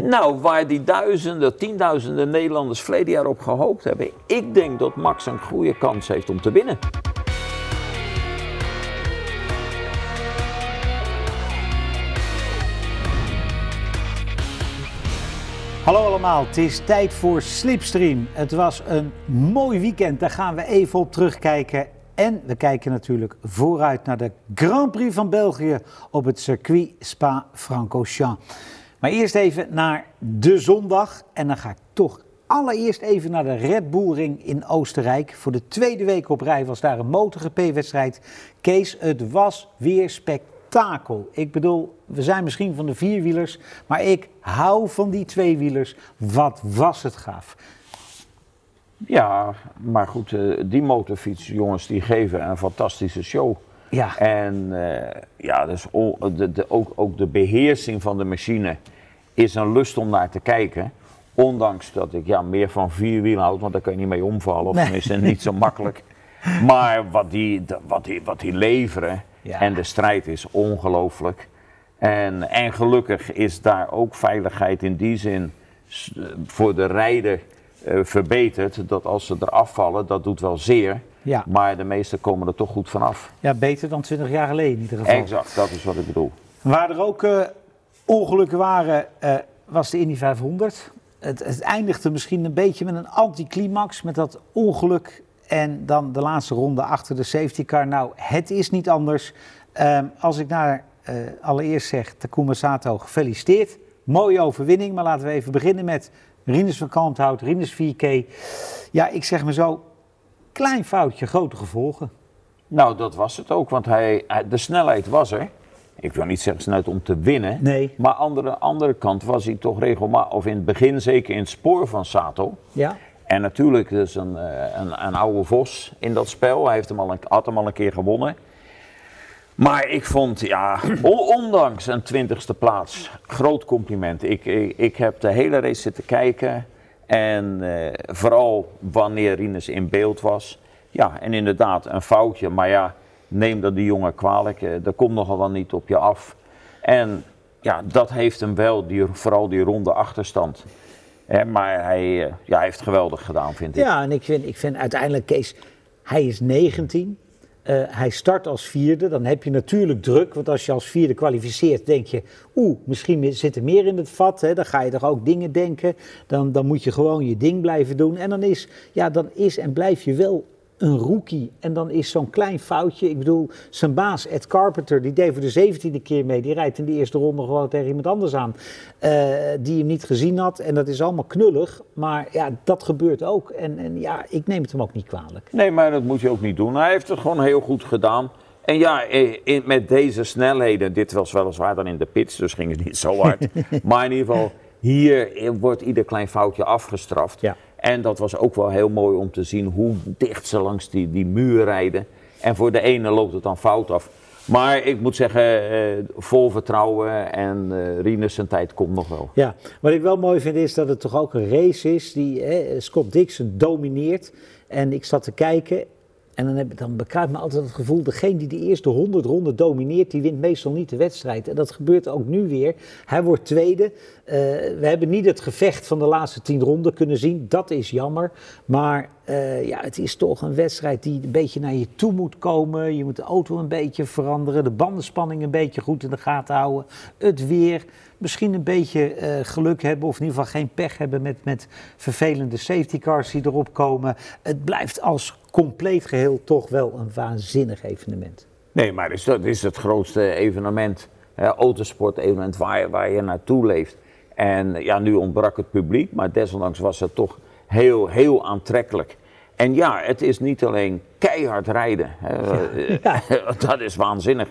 Nou, waar die duizenden, tienduizenden Nederlanders verleden jaar op gehoopt hebben. Ik denk dat Max een goede kans heeft om te winnen. Hallo allemaal, het is tijd voor Slipstream. Het was een mooi weekend, daar gaan we even op terugkijken. En we kijken natuurlijk vooruit naar de Grand Prix van België op het circuit Spa-Francorchamps. Maar eerst even naar de zondag. En dan ga ik toch allereerst even naar de Red Bull Ring in Oostenrijk. Voor de tweede week op rij was daar een MotoGP-wedstrijd. Kees, het was weer spektakel. Ik bedoel, we zijn misschien van de vierwielers, maar ik hou van die tweewielers. Wat was het gaaf. Ja, maar goed, eh, die motorfietsjongens die geven een fantastische show. Ja. En eh, ja, dus de, de, ook, ook de beheersing van de machine is een lust om naar te kijken. Ondanks dat ik ja, meer van vierwielen houd, want daar kun je niet mee omvallen. Of Nee. tenminste niet zo makkelijk. Maar wat die, wat die, wat die leveren Ja. en de strijd is ongelooflijk. En, en gelukkig is daar ook veiligheid in die zin eh, voor de rijder eh, verbeterd. Dat als ze eraf vallen, dat doet wel zeer. Ja. Maar de meesten komen er toch goed vanaf. ja, beter dan 20 jaar geleden in ieder geval. Exact, dat is wat ik bedoel. Waar er ook eh, ongelukken waren, eh, was de Indy 500. Het, het eindigde misschien een beetje met een anticlimax, met dat ongeluk. En dan de laatste ronde achter de safety car. Nou, het is niet anders. Ehm, als ik naar eh, allereerst zeg, Takuma Sato, gefeliciteerd. Mooie overwinning, maar laten we even beginnen met Rinus van Kalmthout, Rinus 4K. Ja, ik zeg maar zo, klein foutje, grote gevolgen. Nou, dat was het ook, want hij, de snelheid was er. Ik wil niet zeggen snelheid om te winnen. Nee. Maar aan de andere kant was hij toch regelmatig, of in het begin zeker in het spoor van Sato. Ja, En natuurlijk, dus een, eh, een, een oude vos in dat spel. Hij heeft hem al een, had hem al een keer gewonnen. Maar ik vond, ja, on- ondanks een twintigste plaats, groot compliment. Ik, ik, ik heb de hele race zitten kijken. En eh, vooral wanneer Rinus in beeld was. Ja, en inderdaad, een foutje. Maar ja, neem dat die jongen kwalijk. eh, dat komt nogal wel niet op je af. En ja, dat heeft hem wel, die, vooral die ronde achterstand. Maar hij, eh, ja, hij heeft geweldig gedaan, vind ik. Ja, en ik vind, ik vind uiteindelijk, Kees, hij is 19. Eh, hij start als vierde. Dan heb je natuurlijk druk. Want als je als vierde kwalificeert, denk je... Oeh, misschien zit er meer in het vat. Hè? Dan ga je toch ook dingen denken. Dan, dan moet je gewoon je ding blijven doen. En dan is, ja, dan is en blijf je wel een rookie. En dan is zo'n klein foutje... Ik bedoel, zijn baas Ed Carpenter, die deed voor de zeventiende keer mee. Die rijdt in de eerste ronde gewoon tegen iemand anders aan. eh, die hem niet gezien had. En dat is allemaal knullig. Maar ja, dat gebeurt ook. En, en ja, ik neem het hem ook niet kwalijk. Nee, maar dat moet je ook niet doen. Hij heeft het gewoon heel goed gedaan. En ja, eh, in- met deze snelheden, dit was weliswaar dan in de pits, dus ging het niet zo hard. maar in ieder geval, hier wordt ieder klein foutje afgestraft. Ja. En dat was ook wel heel mooi om te zien hoe dicht ze langs die, die muur rijden. En voor de ene loopt het dan fout af. Maar ik moet zeggen, eh, vol vertrouwen en eh Rinus zijn tijd komt nog wel. Ja, wat ik wel mooi vind is dat het toch ook een race is die hè, Scott Dixon domineert. En ik zat te kijken en dan, heb, dan bekruipt me altijd het gevoel, degene die de eerste 100 ronden domineert, die wint meestal niet de wedstrijd. En dat gebeurt ook nu weer. Hij wordt tweede. Eh, we hebben niet het gevecht van de laatste 10 ronden kunnen zien. Dat is jammer. Maar eh, ja, het is toch een wedstrijd die een beetje naar je toe moet komen. Je moet de auto een beetje veranderen, de bandenspanning een beetje goed in de gaten houden. Het weer, misschien een beetje eh, geluk hebben of in ieder geval geen pech hebben met, met vervelende safety cars die erop komen. Het blijft als compleet geheel toch wel een waanzinnig evenement. Nee, maar is, dat is het grootste evenement, hè, autosport-evenement waar, je- waar je naartoe leeft. En ja, nu ontbrak het publiek, maar desondanks was het toch heel, heel aantrekkelijk. En ja, het is niet alleen keihard rijden, hè, eh, dat is waanzinnig,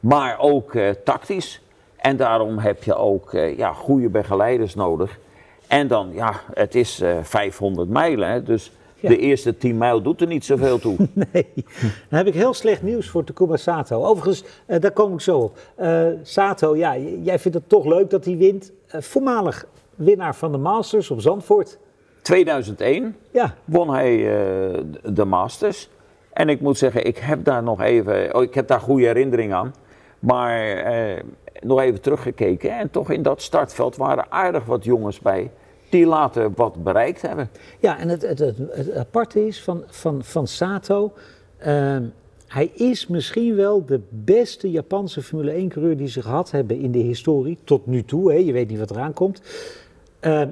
maar ook eh, tactisch. En daarom heb je ook eh, ja, goede begeleiders nodig. En dan, ja, het is eh 500 mijlen, hè, dus Ja. de eerste 10 mijl doet er niet zoveel toe. Nee, dan heb ik heel slecht nieuws voor Takuma Sato. Overigens, eh, daar kom ik zo op. Eh, Sato, ja, jij vindt het toch leuk dat hij wint. Eh, voormalig winnaar van de Masters op Zandvoort. 2001 Ja, won hij de Masters. En ik moet zeggen, ik heb daar nog even, oh, ik heb daar goede herinneringen aan. Maar nog even teruggekeken. En toch in dat startveld waren aardig wat jongens bij die later wat bereikt hebben. Ja, en het, het, het, aparte is van, van, van Sato. ehm, hij is misschien wel de beste Japanse Formule 1-coureur die ze gehad hebben in de historie. Tot nu toe, hè, je weet niet wat eraan komt. Ehm,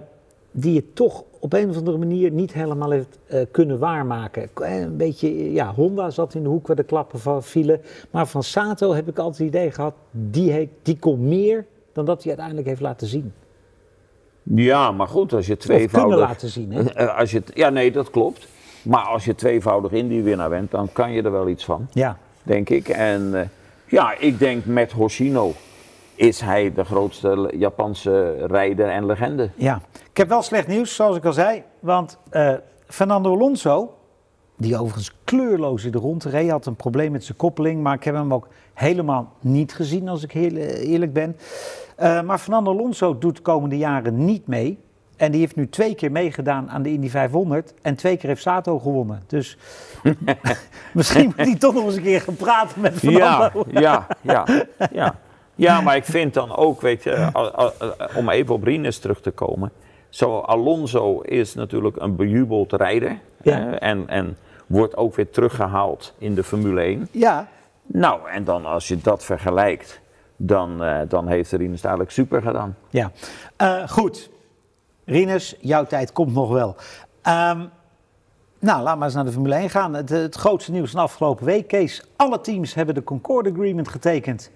die het toch op een of andere manier niet helemaal heeft eh, kunnen waarmaken. Eh, Een beetje, ja, Honda zat in de hoek waar de klappen van vielen. Maar van Sato heb ik altijd het idee gehad, die, die kon meer dan dat hij uiteindelijk heeft laten zien. Ja, maar goed, als je Of kunnen tweevoudig... laten zien, hè? Eh, Als je, ja, nee, dat klopt. Maar als je tweevoudig Indy-winnaar bent, dan kan je er wel iets van, Ja. denk ik. En eh, ja, ik denk met Hoshino is hij de grootste Japanse rijder en legende. Ja, ik heb wel slecht nieuws, zoals ik al zei. Want eh, Fernando Alonso, die overigens kleurloos in de rond reed, had een probleem met zijn koppeling. Maar ik heb hem ook helemaal niet gezien, als ik heel eh, eerlijk ben. Eh, maar Fernando Alonso doet de komende jaren niet mee. En die heeft nu twee keer meegedaan aan de Indy 500. En twee keer heeft Sato gewonnen. Dus misschien moet hij toch nog eens een keer gaan praten met Fernando. Ja, ja, ja, ja. Ja, maar ik vind dan ook, weet je, al- om even op Rines terug te komen. Zo, Alonso is natuurlijk een bejubeld rijder. Ja. en, en wordt ook weer teruggehaald in de Formule 1. Ja, Nou, en dan als je dat vergelijkt, dan, eh, dan heeft Rines het eigenlijk super gedaan. Ja, Eh, goed. Rinus, jouw tijd komt nog wel. Ehm, nou, laten we eens naar de Formule 1 gaan. Het, het grootste nieuws van de afgelopen week, Kees. Alle teams hebben de Concord Agreement getekend.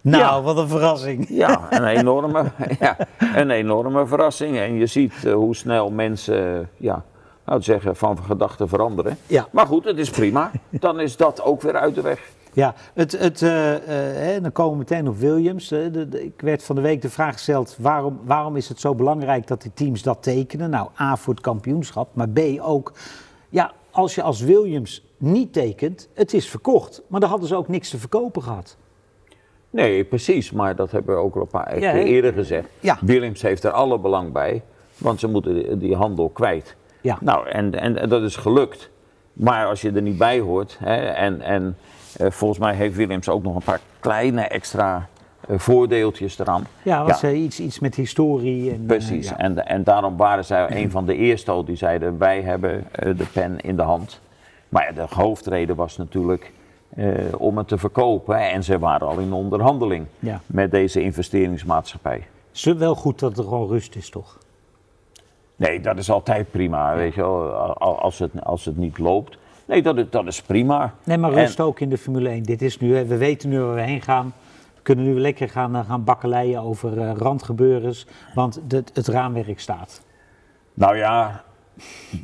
Nou, Ja. wat een verrassing. Ja, een enorme, ja, een enorme verrassing. En je ziet eh, hoe snel mensen, ja, nou zeggen, van gedachten veranderen. Ja. Maar goed, het is prima. Dan is dat ook weer uit de weg. Ja, het, het, eh, eh, hè, dan komen we meteen op Williams. De- de- ik werd van de week de vraag gesteld, waarom, waarom is het zo belangrijk dat die teams dat tekenen? Nou, A, voor het kampioenschap, maar B, ook, ja, als je als Williams niet tekent, het is verkocht. Maar dan hadden ze ook niks te verkopen gehad. Nee, precies. Maar dat hebben we ook al een paar keer eerder gezegd. Ja. Williams heeft er alle belang bij, want ze moeten die handel kwijt. Ja. Nou, en, en, dat is gelukt. Maar als je er niet bij hoort, hè, en, en eh, volgens mij heeft Williams ook nog een paar kleine extra eh, voordeeltjes eraan. Ja, was eh, iets, iets met historie. En, Precies, ja. en, en daarom waren zij een van de eerste al die zeiden: wij hebben de pen in de hand. Maar ja, de hoofdreden was natuurlijk om het te verkopen. En ze waren al in onderhandeling met deze investeringsmaatschappij. Het is wel goed dat er gewoon rust is, toch? Nee, dat is altijd prima, weet je wel, al- als het, als het niet loopt. Nee, dat is, dat is prima. Nee, maar En- rust ook in de Formule 1. Dit is nu, we weten nu waar we heen gaan. We kunnen nu lekker gaan, eh, gaan bakkeleien over eh, randgebeurens, want de, het raamwerk staat. Nou ja,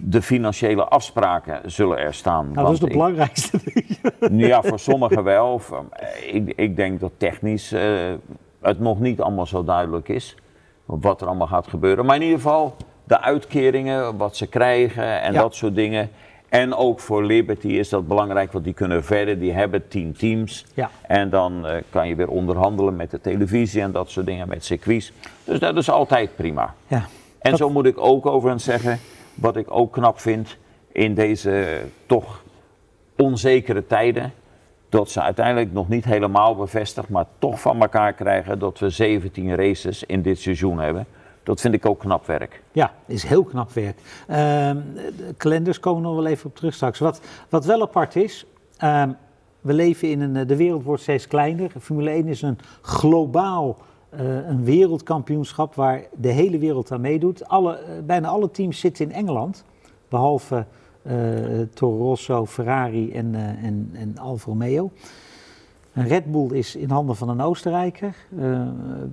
de financiële afspraken zullen er staan. Nou, dat is het ik- belangrijkste. Nu ja, voor sommigen wel. Voor- Ik, ik denk dat technisch eh, het nog niet allemaal zo duidelijk is. Wat er allemaal gaat gebeuren. Maar in ieder geval de uitkeringen, wat ze krijgen en Ja. dat soort dingen. En ook voor Liberty is dat belangrijk, want die kunnen verder. Die hebben tien teams. Ja. En dan eh, kan je weer onderhandelen met de televisie en dat soort dingen, met circuits. Dus dat is altijd prima. ja. En Dat- zo moet ik ook overigens zeggen, wat ik ook knap vind in deze toch onzekere tijden, dat ze uiteindelijk nog niet helemaal bevestigd, maar toch van elkaar krijgen dat we 17 races in dit seizoen hebben. Dat vind ik ook knap werk. Ja, is heel knap werk. Ehm, de kalenders komen nog wel even op terug straks. Wat, wat wel apart is, ehm, we leven in een, eh, de wereld wordt steeds kleiner. Formule 1 is een globaal eh, een wereldkampioenschap waar de hele wereld aan meedoet. Alle, eh, bijna alle teams zitten in Engeland, behalve eh Toro Rosso, Ferrari en, en, en Alfa Romeo. Red Bull is in handen van een Oostenrijker. eh,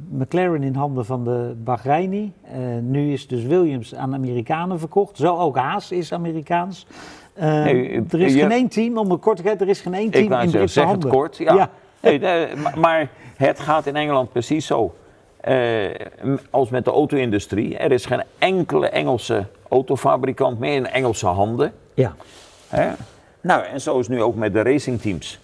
McLaren in handen van de Bahreini. Eh, nu is dus Williams aan Amerikanen verkocht. Zo ook Haas is Amerikaans. Eh, Nee, er is je- geen één team, om een kort te er is geen één team in Britse zeg het handen. kort. Ja. Ja. Nee, nee, maar, het gaat in Engeland precies zo. Als met de auto-industrie. Er is geen enkele Engelse autofabrikant meer in Engelse handen. Ja. Hè? Nou, en zo is het nu ook met de racingteams.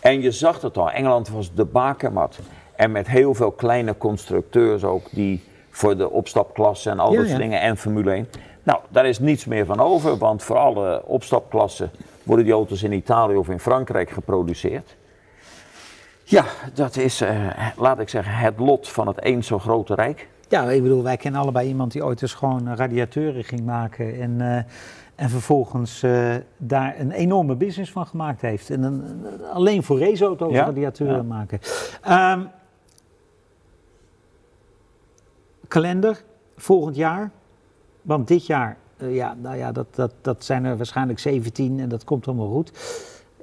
En je zag het al, Engeland was de bakermat. En met heel veel kleine constructeurs ook, die voor de opstapklassen en al Ja, dat ja. soort dingen en Formule 1. Nou, daar is niets meer van over, want voor alle opstapklassen worden die auto's in Italië of in Frankrijk geproduceerd. Ja, dat is, eh, laat ik zeggen, het lot van het eens zo grote rijk. Ja, ik bedoel, wij kennen allebei iemand die ooit eens gewoon radiatoren ging maken. En, eh, en vervolgens eh, daar een enorme business van gemaakt heeft. En een, alleen voor raceauto's Ja, radiatoren ja. maken. Ehm, kalender, volgend jaar. Want dit jaar, eh, ja, nou ja, dat, dat, dat zijn er waarschijnlijk 17 en dat komt allemaal goed.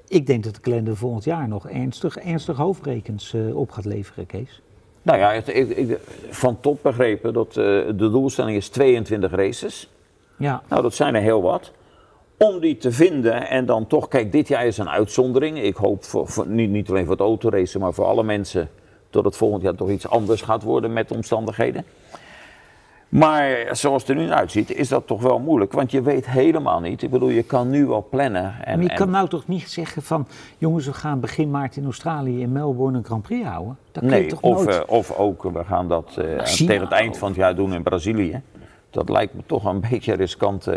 Ik denk dat de kalender volgend jaar nog ernstig, ernstig hoofdrekens eh, op gaat leveren, Kees. Nou ja, ik, ik, van top begrepen dat de doelstelling is 22 races. Ja, Nou, dat zijn er heel wat. Om die te vinden en dan toch, kijk, dit jaar is een uitzondering. Ik hoop voor, voor- niet, niet alleen voor het autoracen, maar voor alle mensen dat het volgend jaar toch iets anders gaat worden met de omstandigheden. Maar zoals het er nu uitziet, is dat toch wel moeilijk, want je weet helemaal niet. Ik bedoel, je kan nu wel plannen. En, maar je en- kan nou toch niet zeggen van... jongens, we gaan begin maart in Australië in Melbourne een Grand Prix houden? Dat je Nee, toch of, nooit... eh, of ook, we gaan dat eh, tegen het eind van het jaar doen in Brazilië. Dat lijkt me toch een beetje riskant.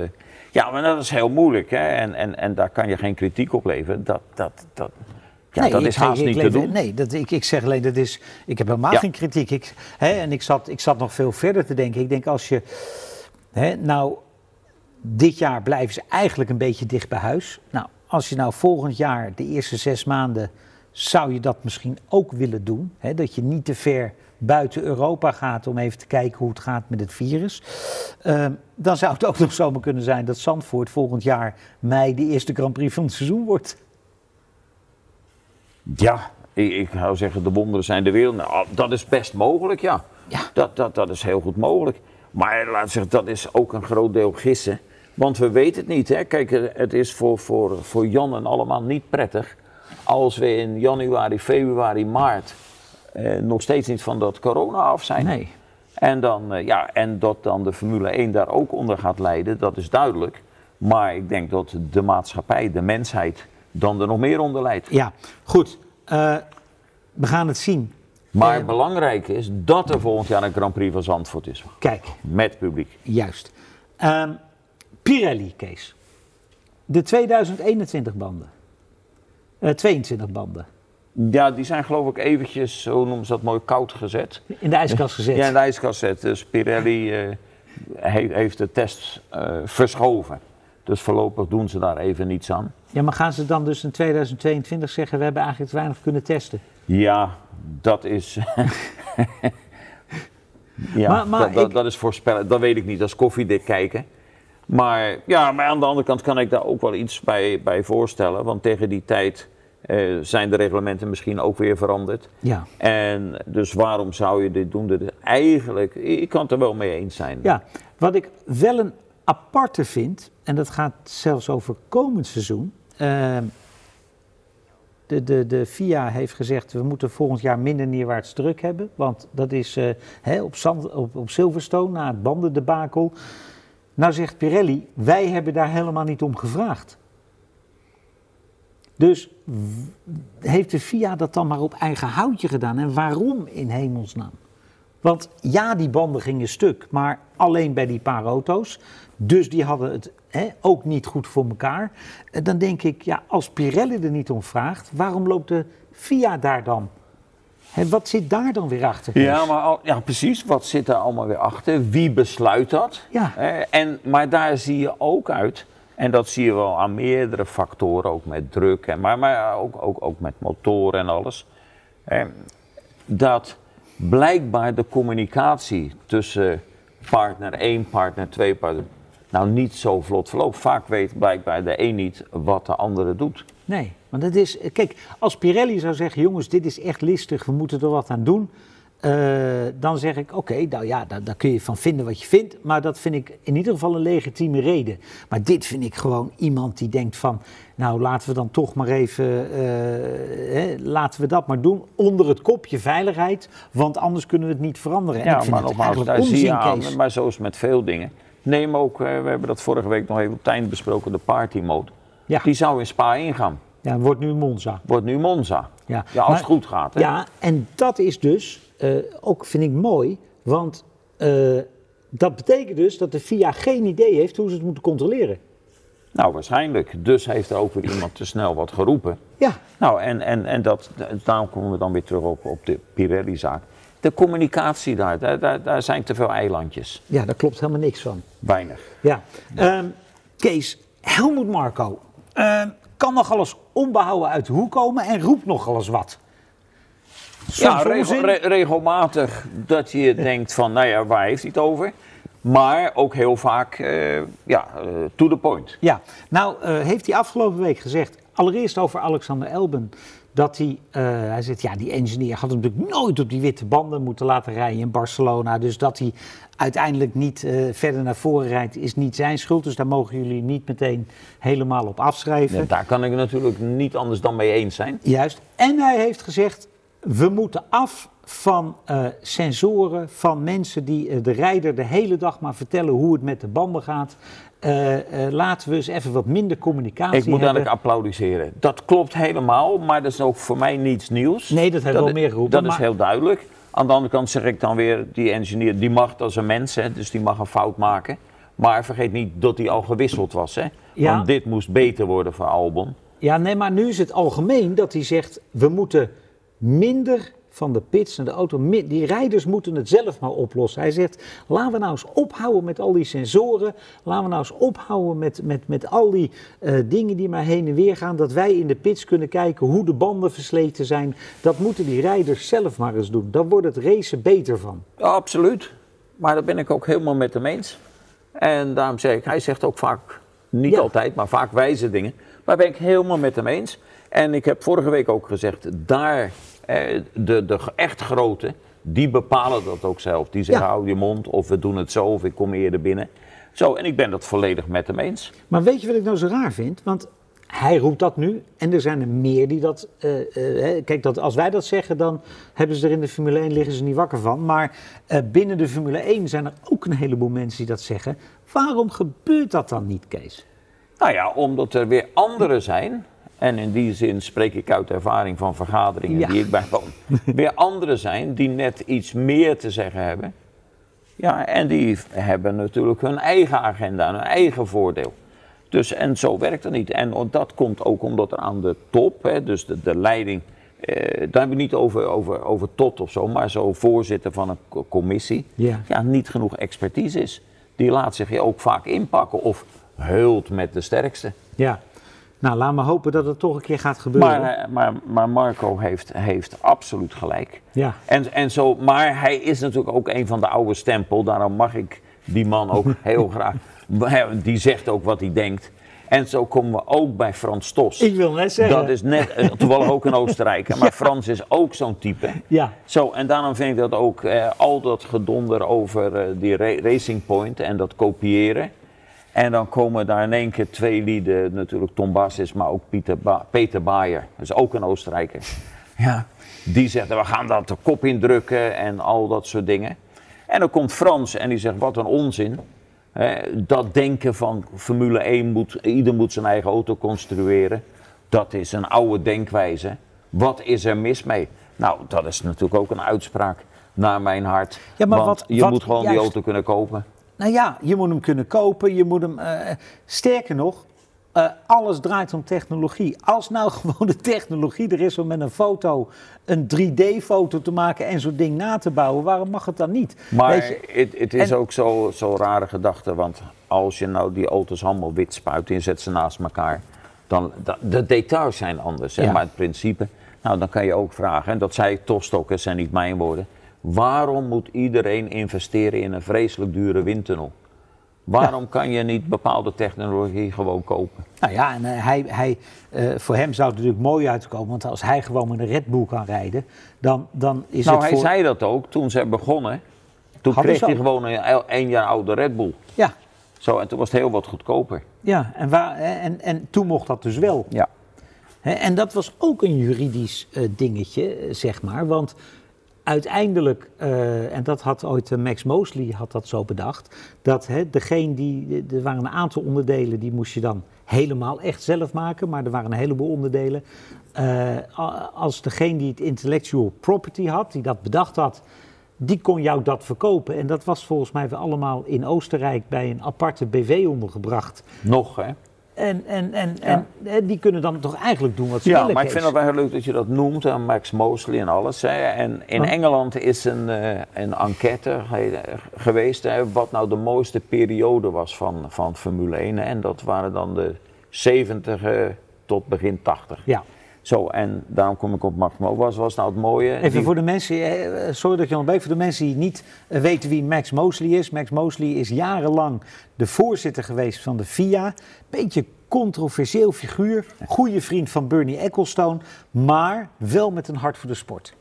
Ja, maar dat is heel moeilijk. Hè? En, en, en daar kan je geen kritiek op leveren. Dat, dat, dat, ja, Nee, dat is haast ik niet te leef- doen. Nee, dat, ik, ik zeg alleen, dat is, ik heb helemaal Ja. geen kritiek. Ik, hè, en ik zat, ik zat nog veel verder te denken. Ik denk als je, hè, nou, dit jaar blijven ze eigenlijk een beetje dicht bij huis. Nou, als je nou volgend jaar, de eerste zes maanden, zou je dat misschien ook willen doen. Hè, dat je niet te ver buiten Europa gaat om even te kijken hoe het gaat met het virus. Ehm, dan zou het ook nog zomaar kunnen zijn dat Zandvoort volgend jaar mei de eerste Grand Prix van het seizoen wordt. Ja, ik, ik zou zeggen, de wonderen zijn de wereld. Nou, dat is best mogelijk, ja. Ja. Dat, dat, dat is heel goed mogelijk. Maar laat ik zeggen, dat is ook een groot deel gissen. Want we weten het niet. Hè. Kijk, het is voor, voor, voor Jan en allemaal niet prettig als we in januari, februari, maart eh, nog steeds niet van dat corona af zijn. Nee. En, dan, eh, ja, en dat dan de Formule 1 daar ook onder gaat leiden, dat is duidelijk. Maar ik denk dat de maatschappij, de mensheid, dan er nog meer onder leidt. Ja, goed. Eh, we gaan het zien. Maar belangrijk is dat er volgend jaar een Grand Prix van Zandvoort is. Kijk, Met publiek. juist. Ehm, Pirelli, Kees. De 2021 banden. Eh 22 banden. Ja, die zijn geloof ik eventjes, hoe noemen ze dat mooi, koud gezet. In de ijskast gezet. Ja, in de ijskast gezet. Dus Pirelli eh, he- heeft de test eh, verschoven. Dus voorlopig doen ze daar even niets aan. Ja, maar gaan ze dan dus in 2022 zeggen... we hebben eigenlijk te weinig kunnen testen? Ja, dat is. ja, Maar- maar dat, dat, ik- dat is voorspellen. Dat weet ik niet. Dat is koffiedik kijken. Maar ja, maar aan de andere kant kan ik daar ook wel iets bij, bij voorstellen. Want tegen die tijd eh, zijn de reglementen misschien ook weer veranderd. Ja. En dus waarom zou je dit doen? Dat is eigenlijk, ik kan het er wel mee eens zijn. Ja, wat ik wel een aparte vind... en dat gaat zelfs over komend seizoen... ehm, de, de, de FIA heeft gezegd, we moeten volgend jaar minder neerwaarts druk hebben. Want dat is eh, hè, op, Zand, op, op Silverstone, na het bandendebakel. Nou zegt Pirelli, wij hebben daar helemaal niet om gevraagd. Dus heeft de FIA dat dan maar op eigen houtje gedaan? En waarom in hemelsnaam? Want ja, die banden gingen stuk, maar alleen bij die paar auto's. Dus die hadden het hè, ook niet goed voor elkaar. Dan denk ik, ja, als Pirelli er niet om vraagt, waarom loopt de FIA daar dan? Hè, wat zit daar dan weer achter? Ja, maar al- ja, precies. Wat zit daar allemaal weer achter? Wie besluit dat? Ja. Eh, en, maar daar zie je ook uit, en dat zie je wel aan meerdere factoren, ook met druk, en, maar, maar ook, ook, ook met motoren en alles, eh, dat blijkbaar de communicatie tussen partner 1, partner 2, partner, nou niet zo vlot verloopt. Vaak weet blijkbaar de een niet wat de andere doet. Nee, want het is. Kijk, als Pirelli zou zeggen: jongens, dit is echt listig, we moeten er wat aan doen. Eh, dan zeg ik: oké, nou ja, daar, daar kun je van vinden wat je vindt. Maar dat vind ik in ieder geval een legitieme reden. Maar dit vind ik gewoon iemand die denkt: van, nou laten we dan toch maar even. eh, hè, laten we dat maar doen onder het kopje veiligheid. Want anders kunnen we het niet veranderen. En ik Ja, vind maar het nogmaals, daar zie je aan, maar zo is het met veel dingen. Neem ook, eh, we hebben dat vorige week nog even op het einde besproken, de party mode. Ja. Die zou in Spa ingaan. Ja, wordt nu Monza. Wordt nu Monza. Ja, Ja, als maar- het goed gaat. Hè? Ja, en dat is dus eh, ook, vind ik mooi, want eh, dat betekent dus dat de FIA geen idee heeft hoe ze het moeten controleren. Nou, waarschijnlijk. Dus heeft er ook weer iemand te snel wat geroepen. Ja, Nou, en, en, en dat, daarom komen we dan weer terug op, op de Pirelli-zaak. De communicatie daar, daar, daar, daar zijn te veel eilandjes. ja, daar klopt helemaal niks van. Weinig. Ja. Ehm, Kees, Helmoet Marco ehm, kan nog alles onbehouden uit de hoek komen en roept nog alles wat. Ja, regel- onzin. re- regelmatig dat je denkt van, nou ja, waar heeft hij het over? Maar ook heel vaak, eh, ja, eh, to the point. Ja, nou eh, heeft hij afgelopen week gezegd, allereerst over Alexander Elben, dat hij, hij zegt, ja, die engineer had hem natuurlijk nooit op die witte banden moeten laten rijden in Barcelona. Dus dat hij uiteindelijk niet verder naar voren rijdt, is niet zijn schuld. Dus daar mogen jullie niet meteen helemaal op afschrijven. Ja, daar kan ik natuurlijk niet anders dan mee eens zijn. Juist. En hij heeft gezegd, we moeten af van eh, sensoren, van mensen die eh, de rijder de hele dag maar vertellen hoe het met de banden gaat. Eh, laten we eens even wat minder communicatie Ik moet hebben. eigenlijk applaudisseren. Dat klopt helemaal, maar dat is ook voor mij niets nieuws. Nee, dat heeft wel meer geroepen, Dat is heel duidelijk. Aan de andere kant zeg ik dan weer, die engineer, die mag als een mens, hè, dus die mag een fout maken. Maar vergeet niet dat hij al gewisseld was. Hè? Ja. Want dit moest beter worden voor Albon. Ja, nee, maar nu is het algemeen dat hij zegt, we moeten minder van de pits en de auto, die rijders moeten het zelf maar oplossen. Hij zegt, laten we nou eens ophouden met al die sensoren, laten we nou eens ophouden met, met, met al die eh, dingen die maar heen en weer gaan, dat wij in de pits kunnen kijken hoe de banden versleten zijn. Dat moeten die rijders zelf maar eens doen. Daar wordt het racen beter van. Ja, absoluut. Maar daar ben ik ook helemaal met hem eens. En daarom zeg ik, hij zegt ook vaak, niet Ja. altijd, maar vaak wijze dingen. Maar ben ik helemaal met hem eens. En ik heb vorige week ook gezegd, daar, de, de echt grote, die bepalen dat ook zelf. Die zeggen, Ja. hou je mond, of we doen het zo, of ik kom eerder binnen. Zo, en ik ben dat volledig met hem eens. Maar weet je wat ik nou zo raar vind? Want hij roept dat nu en er zijn er meer die dat. eh, eh, hè, kijk, dat, als wij dat zeggen, dan hebben ze er in de Formule 1 liggen ze niet wakker van. Maar eh, binnen de Formule 1 zijn er ook een heleboel mensen die dat zeggen. Waarom gebeurt dat dan niet, Kees? Nou ja, omdat er weer anderen zijn, en in die zin spreek ik uit ervaring van vergaderingen Ja. die ik bijwoon, weer anderen zijn die net iets meer te zeggen hebben. Ja, en die hebben natuurlijk hun eigen agenda, hun eigen voordeel. Dus, en zo werkt het niet. En dat komt ook omdat er aan de top, hè, dus de, de leiding, eh, daar hebben we niet over, over, over tot of zo, maar zo voorzitter van een co- commissie, Ja. ja, niet genoeg expertise is. Die laat zich je ook vaak inpakken of heult met de sterkste. Ja. Nou, laat me hopen dat het toch een keer gaat gebeuren. Maar, eh, maar, maar Marco heeft, heeft absoluut gelijk. ja. En, en zo, maar hij is natuurlijk ook een van de oude stempel. Daarom mag ik die man ook heel graag. Die zegt ook wat hij denkt. En zo komen we ook bij Frans Stos. Ik wil net zeggen. Dat is net, eh, toevallig ook een Oostenrijker, maar Frans is ook zo'n type. Ja. Zo, en daarom vind ik dat ook eh, al dat gedonder over eh, die ra- Racing Point en dat kopiëren. En dan komen daar in één keer twee lieden, natuurlijk Tom Bassis, maar ook Pieter ba Peter Bayer, dat is ook een Oostenrijker. Ja. Die zegt, we gaan dat de kop indrukken en al dat soort dingen. En dan komt Frans en die zegt, wat een onzin. Hè, dat denken van Formule 1 moet, ieder moet zijn eigen auto construeren. Dat is een oude denkwijze. Wat is er mis mee? Nou, dat is natuurlijk ook een uitspraak naar mijn hart. Ja, maar Want wat- je wat moet gewoon die auto kunnen kopen. Nou ja, je moet hem kunnen kopen, je moet hem... eh, sterker nog, eh, alles draait om technologie. Als nou gewoon de technologie er is om met een foto een 3D-foto te maken en zo'n ding na te bouwen, waarom mag het dan niet? Maar het, is en- ook zo'n zo rare gedachte, want als je nou die auto's allemaal wit spuit en zet ze naast elkaar, dan da- de details zijn anders. Hè? Ja. Maar het principe, nou dan kan je ook vragen, en dat zei Tost ook, het zijn niet mijn woorden, waarom moet iedereen investeren in een vreselijk dure windtunnel? Waarom kan je niet bepaalde technologie gewoon kopen? Nou ja, en eh, hij, hij, eh, voor hem zou het natuurlijk mooi uitkomen, want als hij gewoon met een Red Bull kan rijden, dan, dan is nou, het hij voor... zei dat ook toen ze begonnen. Toen kreeg hij gewoon een één jaar oude Red Bull. Ja, Zo, en toen was het heel wat goedkoper. ja en, waar, hè, en, en toen mocht dat dus wel. Ja. En dat was ook een juridisch eh, dingetje, eh, zeg maar. Want uiteindelijk, eh, en dat had ooit eh, Max Mosley had dat zo bedacht, dat hè, degene die, er waren een aantal onderdelen die moest je dan helemaal echt zelf maken, maar er waren een heleboel onderdelen. Eh, als degene die het intellectual property had, die dat bedacht had, die kon jou dat verkopen. En dat was volgens mij allemaal in Oostenrijk bij een aparte BV ondergebracht. Nog, hè? En, en, en, en die kunnen dan toch eigenlijk doen wat ze Ja, willen, maar ik vind het wel heel leuk dat je dat noemt, aan Max Mosley en alles. Hè. En in. Engeland is een, eh, een enquête ge- geweest hè, wat nou de mooiste periode was van, van Formule 1. hè. En dat waren dan de 70 eh, tot begin 80. Ja. Zo, en daarom kom ik op Max Mosley. Was, was nou het mooie? Even Die- voor de mensen, sorry dat je onderbreek, voor de mensen die niet eh, weten wie Max Mosley is. Max Mosley is jarenlang de voorzitter geweest van de FIA. Beetje controversieel figuur, goede vriend van Bernie Ecclestone, maar wel met een hart voor de sport.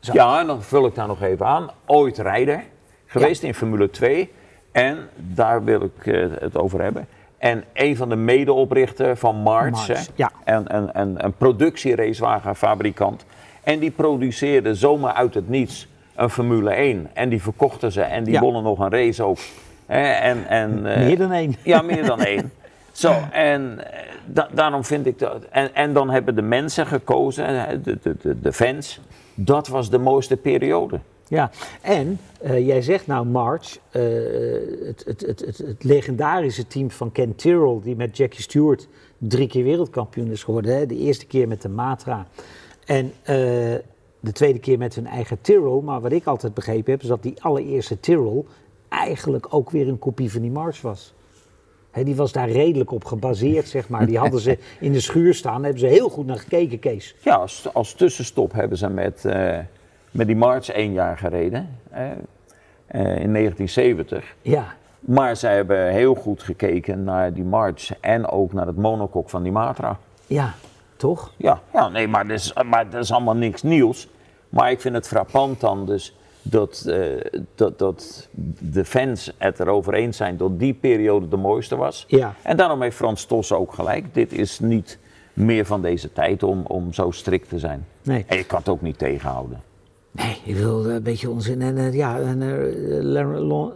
Zo. Ja, en dan vul ik daar nog even aan. Ooit rijder, geweest in Formule 2. En daar wil ik eh, het over hebben. En een van de medeoprichter van March, March, hè, ja. en, een productieracewagenfabrikant. En die produceerde zomaar uit het niets een Formule 1. En die verkochten ze en die Ja. wonnen nog een race ook. En, en, eh, Meer dan één. ja, meer dan één. Zo, en eh, da- daarom vind ik dat. En, en dan hebben de mensen gekozen, de, de, de fans. Dat was de mooiste periode. Ja, en eh, jij zegt nou March, eh, het, het, het, het, het legendarische team van Ken Tyrrell, die met Jackie Stewart drie keer wereldkampioen is geworden. Hè? De eerste keer met de Matra en eh, de tweede keer met hun eigen Tyrrell. Maar wat ik altijd begrepen heb, is dat die allereerste Tyrrell eigenlijk ook weer een kopie van die March was. Hè, die was daar redelijk op gebaseerd, zeg maar. Die hadden ze in de schuur staan, daar hebben ze heel goed naar gekeken, Kees. Ja, als, als tussenstop hebben ze met, met die March één jaar gereden. eh, in 1970. Ja, Maar zij hebben heel goed gekeken naar die March en ook naar het monocoque van die Matra. ja, toch? Ja, ja nee, maar dat, is, maar dat is allemaal niks nieuws. Maar ik vind het frappant dan dus dat, eh, dat, dat de fans het erover eens zijn dat die periode de mooiste was. Ja. En daarom heeft Frans Tos ook gelijk. Dit is niet meer van deze tijd om, om zo strikt te zijn. Nee. En ik kan het ook niet tegenhouden. Nee, je wil een beetje onzin. En eh, ja, en, eh, eh,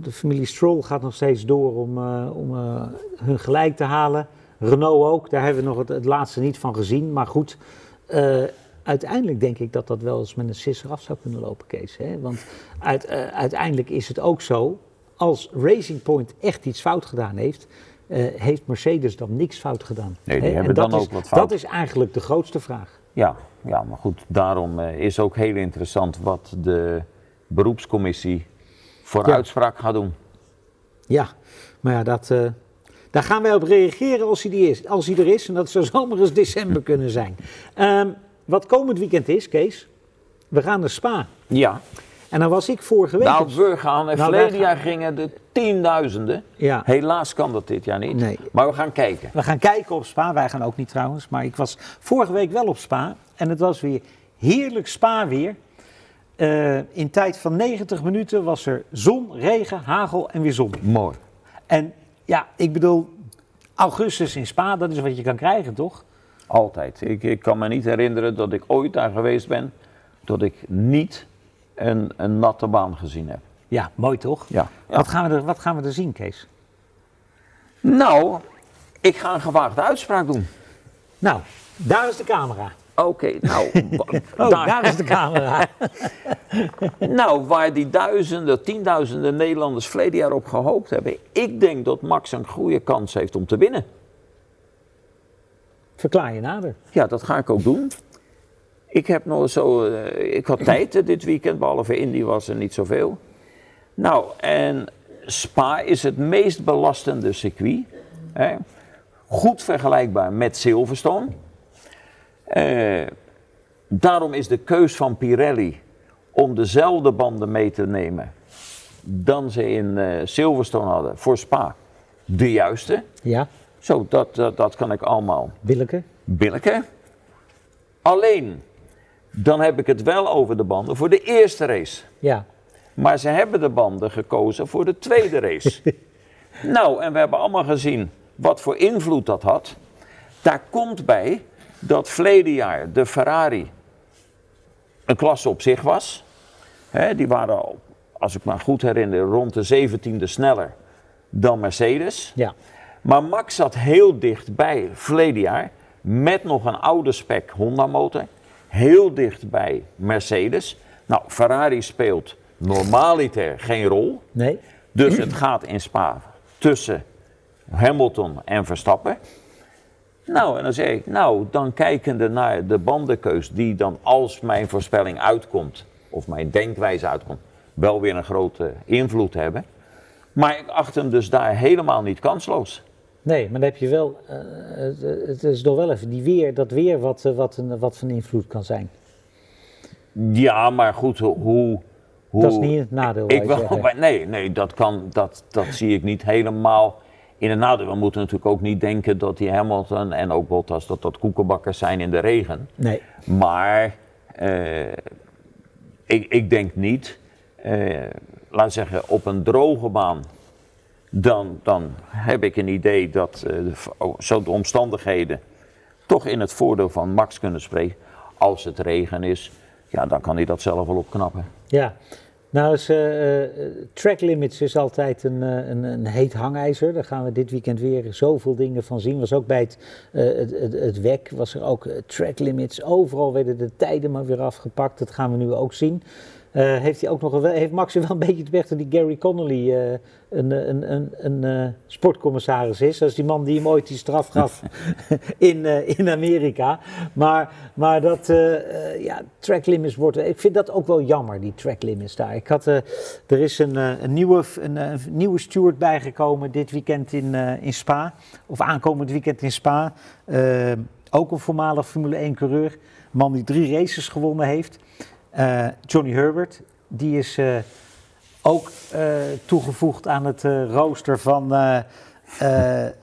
de familie Stroll gaat nog steeds door om, eh, om eh, hun gelijk te halen. Renault ook, daar hebben we nog het, het laatste niet van gezien. Maar goed, eh, uiteindelijk denk ik dat dat wel eens met een sisser af zou kunnen lopen, Kees. Hè? Want uit, eh, uiteindelijk is het ook zo, als Racing Point echt iets fout gedaan heeft... eh, heeft Mercedes dan niks fout gedaan? Nee, die Hè? hebben En dat dan is- ook wat fout. Dat is eigenlijk de grootste vraag. Ja, ja maar goed, daarom eh, is ook heel interessant wat de beroepscommissie voor Ja. uitspraak gaat doen. Ja, maar ja, dat, eh, daar gaan wij op reageren als hij, die is, als hij er is. En dat zou zomaar eens december kunnen zijn. Ehm, wat komend weekend is, Kees, we gaan naar Spa. Ja, En dan was ik vorige week... nou op- we gaan, en Nou, verleden jaar gingen de tienduizenden. Ja. Helaas kan dat dit jaar niet, Nee. maar we gaan kijken. We gaan kijken op Spa. Wij gaan ook niet trouwens. Maar ik was vorige week wel op Spa. En het was weer heerlijk Spa weer. Eh, in tijd van 90 minuten was er zon, regen, hagel en weer zon. Mooi. En ja, ik bedoel, augustus in Spa, dat is wat je kan krijgen, toch? Altijd. Ik, ik kan me niet herinneren dat ik ooit daar geweest ben, dat ik niet een, een natte baan gezien heb. Ja, mooi toch? Ja. Ja. Wat, gaan we er, wat gaan we er zien, Kees? Nou, ik ga een gewaagde uitspraak doen. Nou, daar is de camera. Oké, nou, Oh, daar- daar, is de camera. Nou, waar die duizenden, tienduizenden Nederlanders verleden jaar op gehoopt hebben. Ik denk dat Max een goede kans heeft om te winnen. Verklaar je nader. Ja, dat ga ik ook doen. Ik heb nog zo, eh, ik had tijd eh, dit weekend, behalve Indy was er niet zoveel. Nou, en Spa is het meest belastende circuit. Hè. Goed vergelijkbaar met Silverstone. Eh, daarom is de keus van Pirelli om dezelfde banden mee te nemen dan ze in Silverstone hadden voor Spa de juiste. Ja, Zo, dat, dat, dat kan ik allemaal Willeke. Alleen, dan heb ik het wel over de banden voor de eerste race. Ja, Maar ze hebben de banden gekozen voor de tweede race. nou, en we hebben allemaal gezien wat voor invloed dat had. Daar komt bij dat verleden jaar de Ferrari een klasse op zich was. Die waren, al, als ik me goed herinner, rond de 17e sneller dan Mercedes. ja. Maar Max zat heel dichtbij verleden jaar met nog een oude spec Honda motor. Heel dichtbij Mercedes. Nou, Ferrari speelt normaliter geen rol. Nee? Dus het gaat in Spa tussen Hamilton en Verstappen. Nou, en dan zeg ik, nou, dan kijkende naar de bandenkeus die dan als mijn voorspelling uitkomt, of mijn denkwijze uitkomt, wel weer een grote invloed hebben. Maar ik acht hem dus daar helemaal niet kansloos. Nee, maar dan heb je wel, uh, het, het, is nog wel even die weer, dat weer wat, uh, wat, een, wat van invloed kan zijn. Ja, maar goed, hoe... hoe dat is niet het nadeel. Ik, wel, nee, nee dat, kan, dat, dat zie ik niet helemaal in het nadeel. We moeten natuurlijk ook niet denken dat die Hamilton en ook Bottas dat dat koekenbakkers zijn in de regen. Nee. Maar uh, ik, ik denk niet, laat zeggen, op een droge baan dan, dan heb ik een idee dat uh, zo de omstandigheden toch in het voordeel van Max kunnen spreken. Als het regen is, ja, dan kan hij dat zelf wel opknappen. Ja, nou is uh, track limits is altijd een, een, een, heet hangijzer. Daar gaan we dit weekend weer zoveel dingen van zien. Was ook bij het, het, het, het WEC was er ook track limits. Overal werden de tijden maar weer afgepakt. Dat gaan we nu ook zien. Uh, heeft, hij ook nog een, heeft Max wel een beetje weg dat die Gary Connolly uh, een, een, een, een uh, sportcommissaris is. Dat is die man die hem ooit die straf gaf in, in Amerika. Maar, maar dat, ja, track limits wordt... Ik vind dat ook wel jammer, die track limits daar. Ik had, er is een, een, nieuwe, een, een, nieuwe steward bijgekomen dit weekend in, in Spa. Of aankomend weekend in Spa. ook een voormalig Formule 1 coureur. Een man die drie races gewonnen heeft. Uh, Johnny Herbert, die is uh, ook uh, toegevoegd aan het rooster van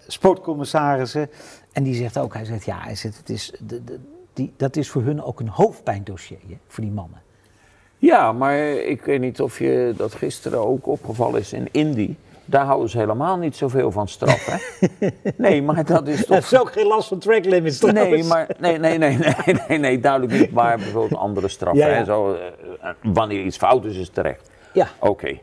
sportcommissarissen. En die zegt ook, hij zegt ja, hij zegt, het is, de, die, dat is voor hun ook een hoofdpijndossier, voor die mannen. Ja, maar ik weet niet of je dat gisteren ook opgevallen is in Indy. Daar houden ze helemaal niet zoveel van straf, hè? Nee, maar dat is toch... Dat is ook geen last van track limits trouwens. Nee, maar, nee, nee, nee, nee, nee, nee duidelijk niet. Maar bijvoorbeeld andere straffen, ja, ja. Hè? Zo, uh, wanneer iets fout is, is terecht. Ja. Oké. Okay.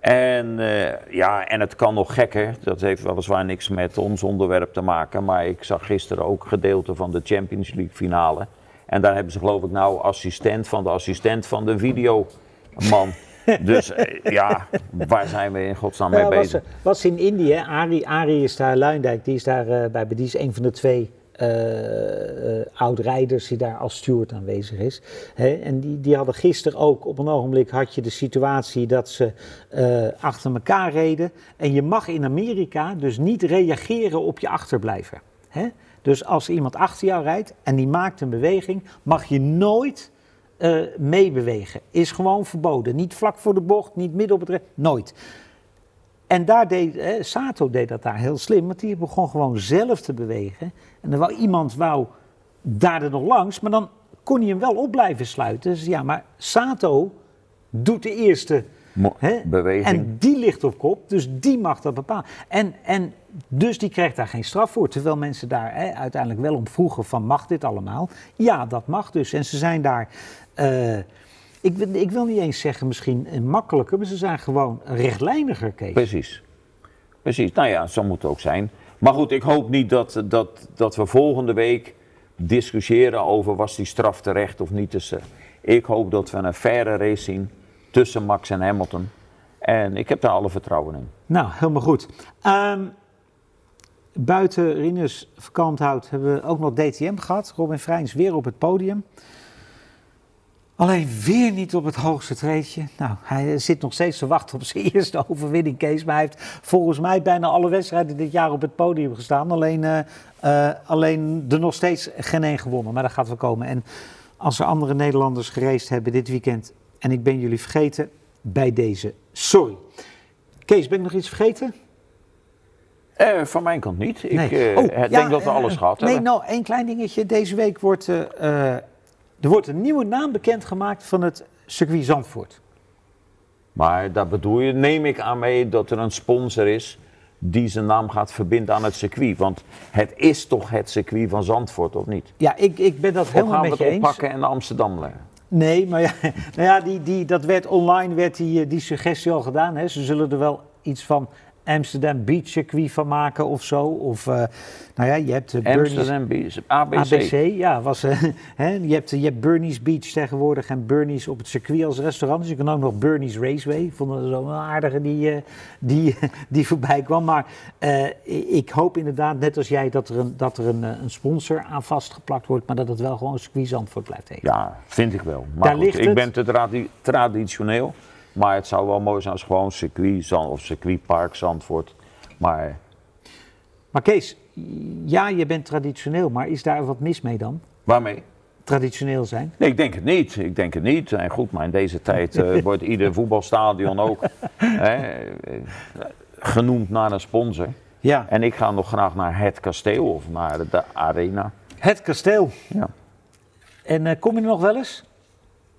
En uh, ja, en het kan nog gekker. Dat heeft weliswaar niks met ons onderwerp te maken. Maar ik zag gisteren ook gedeelte van de Champions League finale. En daar hebben ze geloof ik nou assistent van de assistent van de videoman. Dus uh, ja, waar zijn we in godsnaam mee bezig? Was, was in Indië, Ari, Ari is daar, Luindijk, die is daar uh, bij, die is een van de twee uh, oud-rijders die daar als steward aanwezig is. Hè, en die, die hadden gisteren ook, op een ogenblik had je de situatie dat ze achter elkaar reden. En je mag in Amerika dus niet reageren op je achterblijver. Hè? Dus als iemand achter jou rijdt en die maakt een beweging, mag je nooit uh, meebewegen. Is gewoon verboden. Niet vlak voor de bocht, niet midden op het nooit. En daar deed, eh, Sato deed dat daar heel slim, want die begon gewoon zelf te bewegen. En dan wou iemand wou daar er nog langs, maar dan kon hij hem wel op blijven sluiten. Dus ja, maar Sato doet de eerste hè, beweging. En die ligt op kop, dus die mag dat bepalen. En, en dus die krijgt daar geen straf voor. Terwijl mensen daar hè, uiteindelijk wel om vroegen van mag dit allemaal? Ja, dat mag dus. En ze zijn daar uh, ik, ik, wil niet eens zeggen misschien makkelijker, maar ze zijn gewoon rechtlijniger, Kees. Precies. Precies. Nou ja, zo moet het ook zijn. Maar goed, ik hoop niet dat, dat, dat we volgende week discussiëren over was die straf terecht of niet. Dus, uh, ik hoop dat we een faire race zien tussen Max en Hamilton. En ik heb daar alle vertrouwen in. Nou, helemaal goed. Um, buiten Rinus Vakanthout hebben we ook nog DTM gehad. Robin Freins weer op het podium. Alleen weer niet op het hoogste treedje. Nou, hij zit nog steeds te wachten op zijn eerste overwinning. Maar hij heeft volgens mij bijna alle wedstrijden dit jaar op het podium gestaan. Alleen, uh, uh, alleen er nog steeds geen één gewonnen. Maar dat gaat wel komen. En als er andere Nederlanders gereisd hebben dit weekend... en ik ben jullie vergeten, bij deze, sorry. Kees, ben ik nog iets vergeten? Uh, van mijn kant niet. Ik nee. oh, denk ja, dat we alles gehad nee, hebben. Nee, nou, één klein dingetje. Deze week wordt... Er wordt een nieuwe naam bekendgemaakt van het circuit Zandvoort. Maar daar bedoel je, neem ik aan mee dat er een sponsor is die zijn naam gaat verbinden aan het circuit. Want het is toch het circuit van Zandvoort, of niet? Ja, ik, ik ben dat helemaal met je eens. gaan we het oppakken en naar Amsterdam leggen? Nee, maar ja, nou ja die, die, dat werd online werd die, die suggestie al gedaan. Hè. Ze zullen er wel iets van Amsterdam Beach circuit van maken of zo. Of, uh, nou ja, je hebt uh, Amsterdam Beach, ABC. ABC, ja. Was, hè, je, hebt, je hebt Bernie's Beach tegenwoordig en Bernie's op het circuit als restaurant. Dus je kan ook nog Bernie's Raceway. Ik vond dat zo een aardige die, die, die voorbij kwam. Maar ik hoop inderdaad, net als jij, dat er, een, dat er een, een sponsor aan vastgeplakt wordt. Maar dat het wel gewoon een circuit Zandvoort blijft heten. Ja, vind ik wel. Maar Daar goed, ligt ik het. ben te tradi traditioneel. Maar het zou wel mooi zijn als gewoon circuit Zand, of circuitpark Zandvoort. Maar Maar Kees, ja, je bent traditioneel, maar is daar wat mis mee dan? waarmee? Traditioneel zijn? Nee, ik denk het niet. Ik denk het niet. En goed, maar in deze tijd eh, wordt ieder voetbalstadion ook hè, eh, genoemd naar een sponsor. Ja. En ik ga nog graag naar het kasteel of naar de arena. Het kasteel. Ja. En eh, kom je er nog wel eens?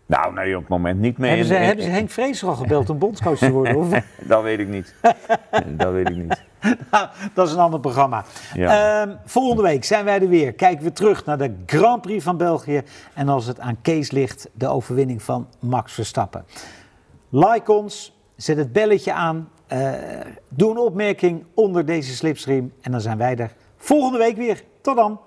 Nou, nee, op het moment niet meer. Hebben ze, In- hebben ze Henk Vrees al gebeld om bondscoach te worden? Of? Dat weet ik niet. dat weet ik niet. Nou, dat is een ander programma. Ja. Ehm, volgende week zijn wij er weer. Kijken we terug naar de Grand Prix van België. En als het aan Kees ligt, de overwinning van Max Verstappen. Like ons, zet het belletje aan. eh, doe een opmerking onder deze slipstream. En dan zijn wij er volgende week weer. Tot dan.